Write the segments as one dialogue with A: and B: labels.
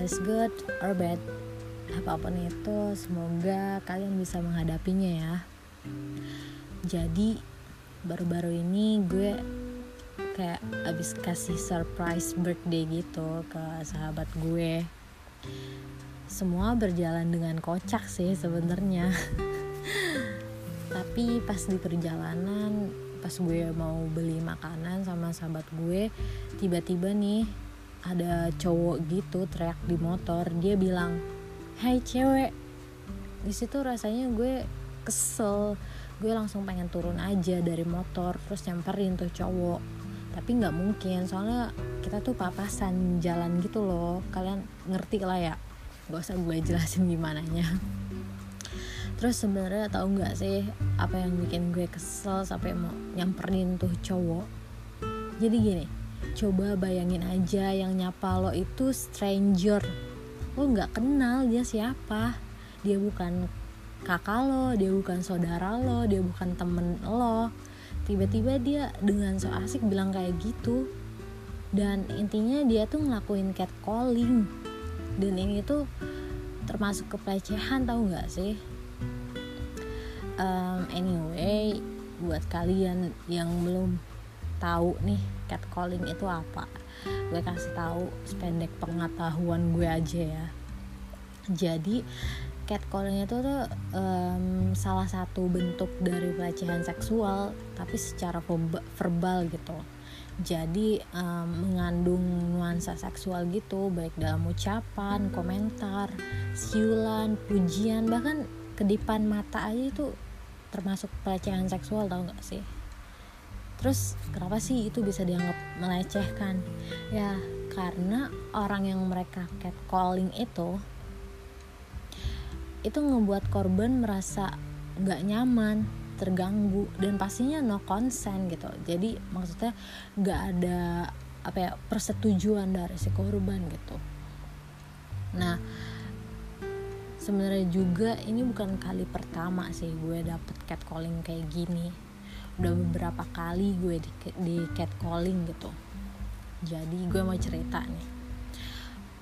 A: is good or bad apa pun itu semoga kalian bisa menghadapinya ya. Jadi baru-baru ini gue kayak abis kasih surprise birthday gitu ke sahabat gue. Semua berjalan dengan kocak sih sebenarnya. Tapi pas di perjalanan pas gue mau beli makanan sama sahabat gue tiba-tiba nih ada cowok gitu teriak di motor dia bilang hai cewek. Di situ rasanya gue kesel. Gue langsung pengen turun aja dari motor terus nyamperin tuh cowok. Tapi nggak mungkin soalnya kita tuh papasan jalan gitu loh. Kalian ngerti lah ya. Gak usah gue jelasin gimana nya terus sebenarnya tahu nggak sih apa yang bikin gue kesel sampai mau nyamperin tuh cowok? Jadi gini coba bayangin aja yang nyapa lo itu stranger. Lo nggak kenal dia siapa. Dia bukan kakak lo dia bukan saudara lo dia bukan temen lo. Tiba-tiba dia dengan so asik bilang kayak gitu. Dan intinya dia tuh ngelakuin catcalling. Dan ini tuh termasuk kepelecehan tau nggak sih? Um, anyway buat kalian yang belum tahu nih catcalling itu apa. Gue kasih tahu sependek pengetahuan gue aja ya. Jadi catcalling itu tuh um, salah satu bentuk dari pelecehan seksual tapi secara verbal gitu. Jadi um, mengandung nuansa seksual gitu baik dalam ucapan, komentar, siulan, pujian bahkan kedipan mata aja itu termasuk pelecehan seksual tau gak sih terus kenapa sih itu bisa dianggap melecehkan? Ya karena orang yang mereka catcalling itu itu ngebuat korban merasa nggak nyaman terganggu dan pastinya no consent gitu. Jadi maksudnya nggak ada apa ya persetujuan dari si korban gitu. Nah sebenarnya juga ini bukan kali pertama sih gue dapet catcalling kayak gini udah beberapa kali gue di, di catcalling gitu. Jadi gue mau cerita nih.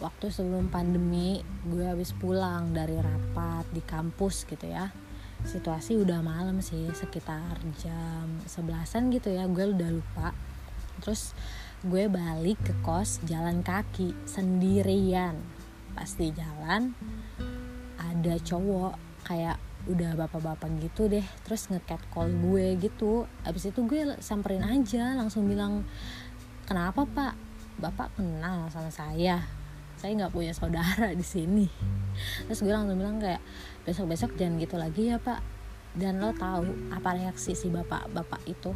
A: Waktu sebelum pandemi gue habis pulang dari rapat di kampus gitu ya. Situasi udah malam sih sekitar jam sebelasan gitu ya gue udah lupa. Terus gue balik ke kos jalan kaki sendirian. Pas di jalan ada cowok kayak udah bapak-bapak gitu deh terus ngecat call gue gitu. Abis itu gue samperin aja langsung bilang kenapa pak? Bapak kenal sama saya. Saya nggak punya saudara di sini. Terus gue langsung bilang kayak besok besok jangan gitu lagi ya pak. Dan lo tahu apa reaksi si bapak bapak itu?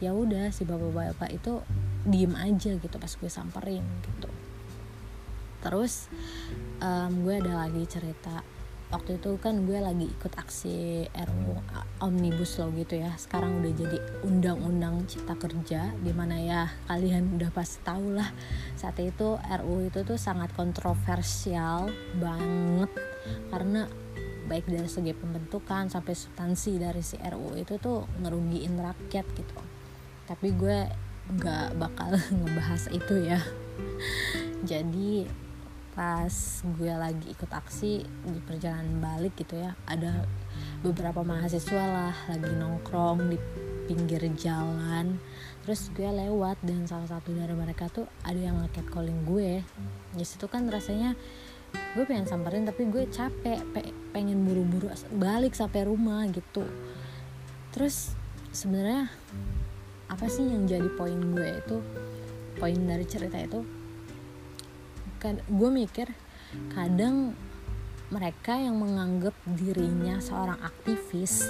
A: Ya udah si bapak bapak itu diem aja gitu pas gue samperin gitu. Terus um, gue ada lagi cerita waktu itu kan gue lagi ikut aksi RU omnibus law gitu ya. Sekarang udah jadi undang-undang cipta kerja di mana ya kalian udah pasti tahu lah. Saat itu RU itu tuh sangat kontroversial banget. Karena baik dari segi pembentukan sampai substansi dari si RU itu tuh ngerugiin rakyat gitu. Tapi gue nggak bakal ngebahas itu ya. Jadi pas gue lagi ikut aksi di perjalanan balik gitu ya ada beberapa mahasiswa lah lagi nongkrong di pinggir jalan. Terus gue lewat dan salah satu dari mereka tuh ada yang ngeket calling gue. Di situ kan rasanya gue pengen samperin tapi gue capek pe pengen buru-buru balik sampai rumah gitu. Terus sebenarnya apa sih yang jadi poin gue itu? Poin dari cerita itu gue mikir kadang mereka yang menganggap dirinya seorang aktivis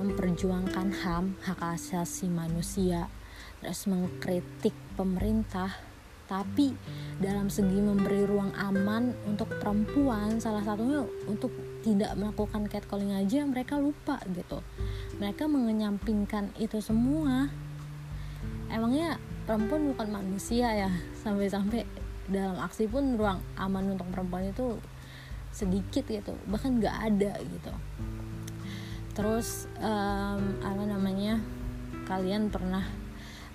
A: memperjuangkan HAM hak asasi manusia terus mengkritik pemerintah tapi dalam segi memberi ruang aman untuk perempuan salah satunya untuk tidak melakukan catcalling aja mereka lupa gitu. Mereka mengenyampingkan itu semua. Emangnya perempuan bukan manusia ya? Sampai-sampai dalam aksi pun ruang aman untuk perempuan itu sedikit gitu bahkan nggak ada gitu. Terus um, apa namanya kalian pernah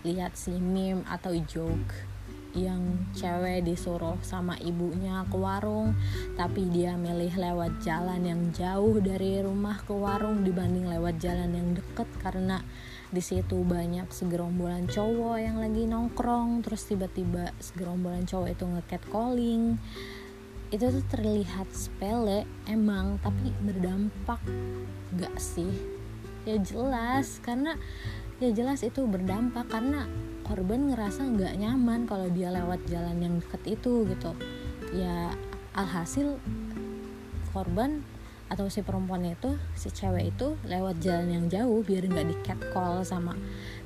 A: lihat si meme atau joke yang cewek disuruh sama ibunya ke warung tapi dia milih lewat jalan yang jauh dari rumah ke warung dibanding lewat jalan yang deket karena di situ banyak segerombolan cowok yang lagi nongkrong terus tiba-tiba segerombolan cowok itu ngecat calling itu tuh terlihat sepele emang tapi berdampak gak sih ya jelas karena ya jelas itu berdampak karena korban ngerasa nggak nyaman kalau dia lewat jalan yang deket itu gitu. Ya alhasil korban atau si perempuan itu si cewek itu lewat jalan yang jauh biar nggak di catcall sama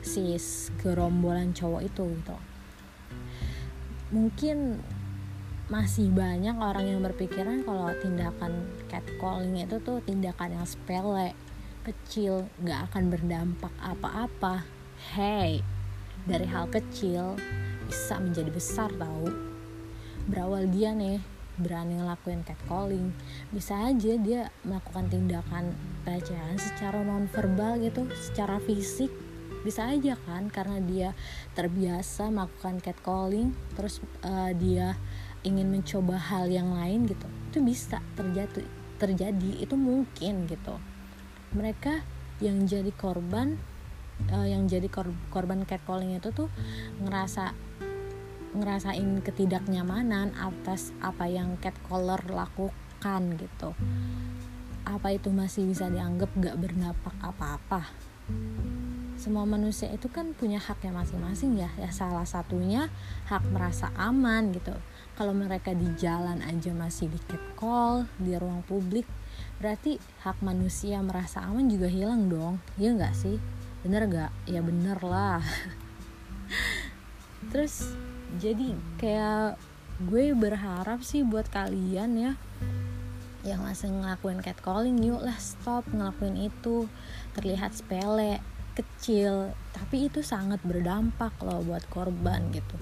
A: si gerombolan cowok itu gitu. Mungkin masih banyak orang yang berpikiran kalau tindakan catcalling itu tuh tindakan yang sepele kecil nggak akan berdampak apa-apa. Hey dari hal kecil bisa menjadi besar tahu berawal dia nih berani ngelakuin catcalling. Bisa aja dia melakukan tindakan pelecehan secara non verbal gitu secara fisik. Bisa aja kan karena dia terbiasa melakukan catcalling terus uh, dia ingin mencoba hal yang lain gitu. Itu bisa terjadi terjadi itu mungkin gitu mereka yang jadi korban uh, yang jadi kor korban catcalling itu tuh ngerasa ngerasain ketidaknyamanan atas apa yang catcaller lakukan gitu. Apa itu masih bisa dianggap gak berdampak apa-apa. Semua manusia itu kan punya haknya masing-masing ya ya salah satunya hak merasa aman gitu. Kalau mereka di jalan aja masih di catcall di ruang publik berarti hak manusia merasa aman juga hilang dong. Ya nggak sih? Bener gak ya bener lah. Terus jadi kayak gue berharap sih buat kalian ya yang masih ngelakuin catcalling yuk lah stop ngelakuin itu. Terlihat sepele kecil tapi itu sangat berdampak loh buat korban gitu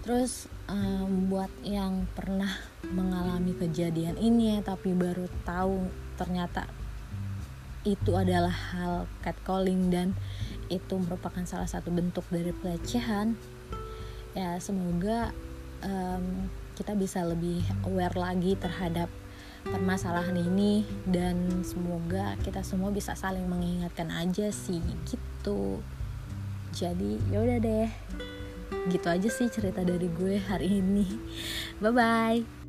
A: terus um, buat yang pernah mengalami kejadian ini ya, tapi baru tahu ternyata itu adalah hal catcalling dan itu merupakan salah satu bentuk dari pelecehan ya semoga um, kita bisa lebih aware lagi terhadap permasalahan ini dan semoga kita semua bisa saling mengingatkan aja sih gitu. Jadi yaudah deh gitu aja sih cerita dari gue hari ini. Bye bye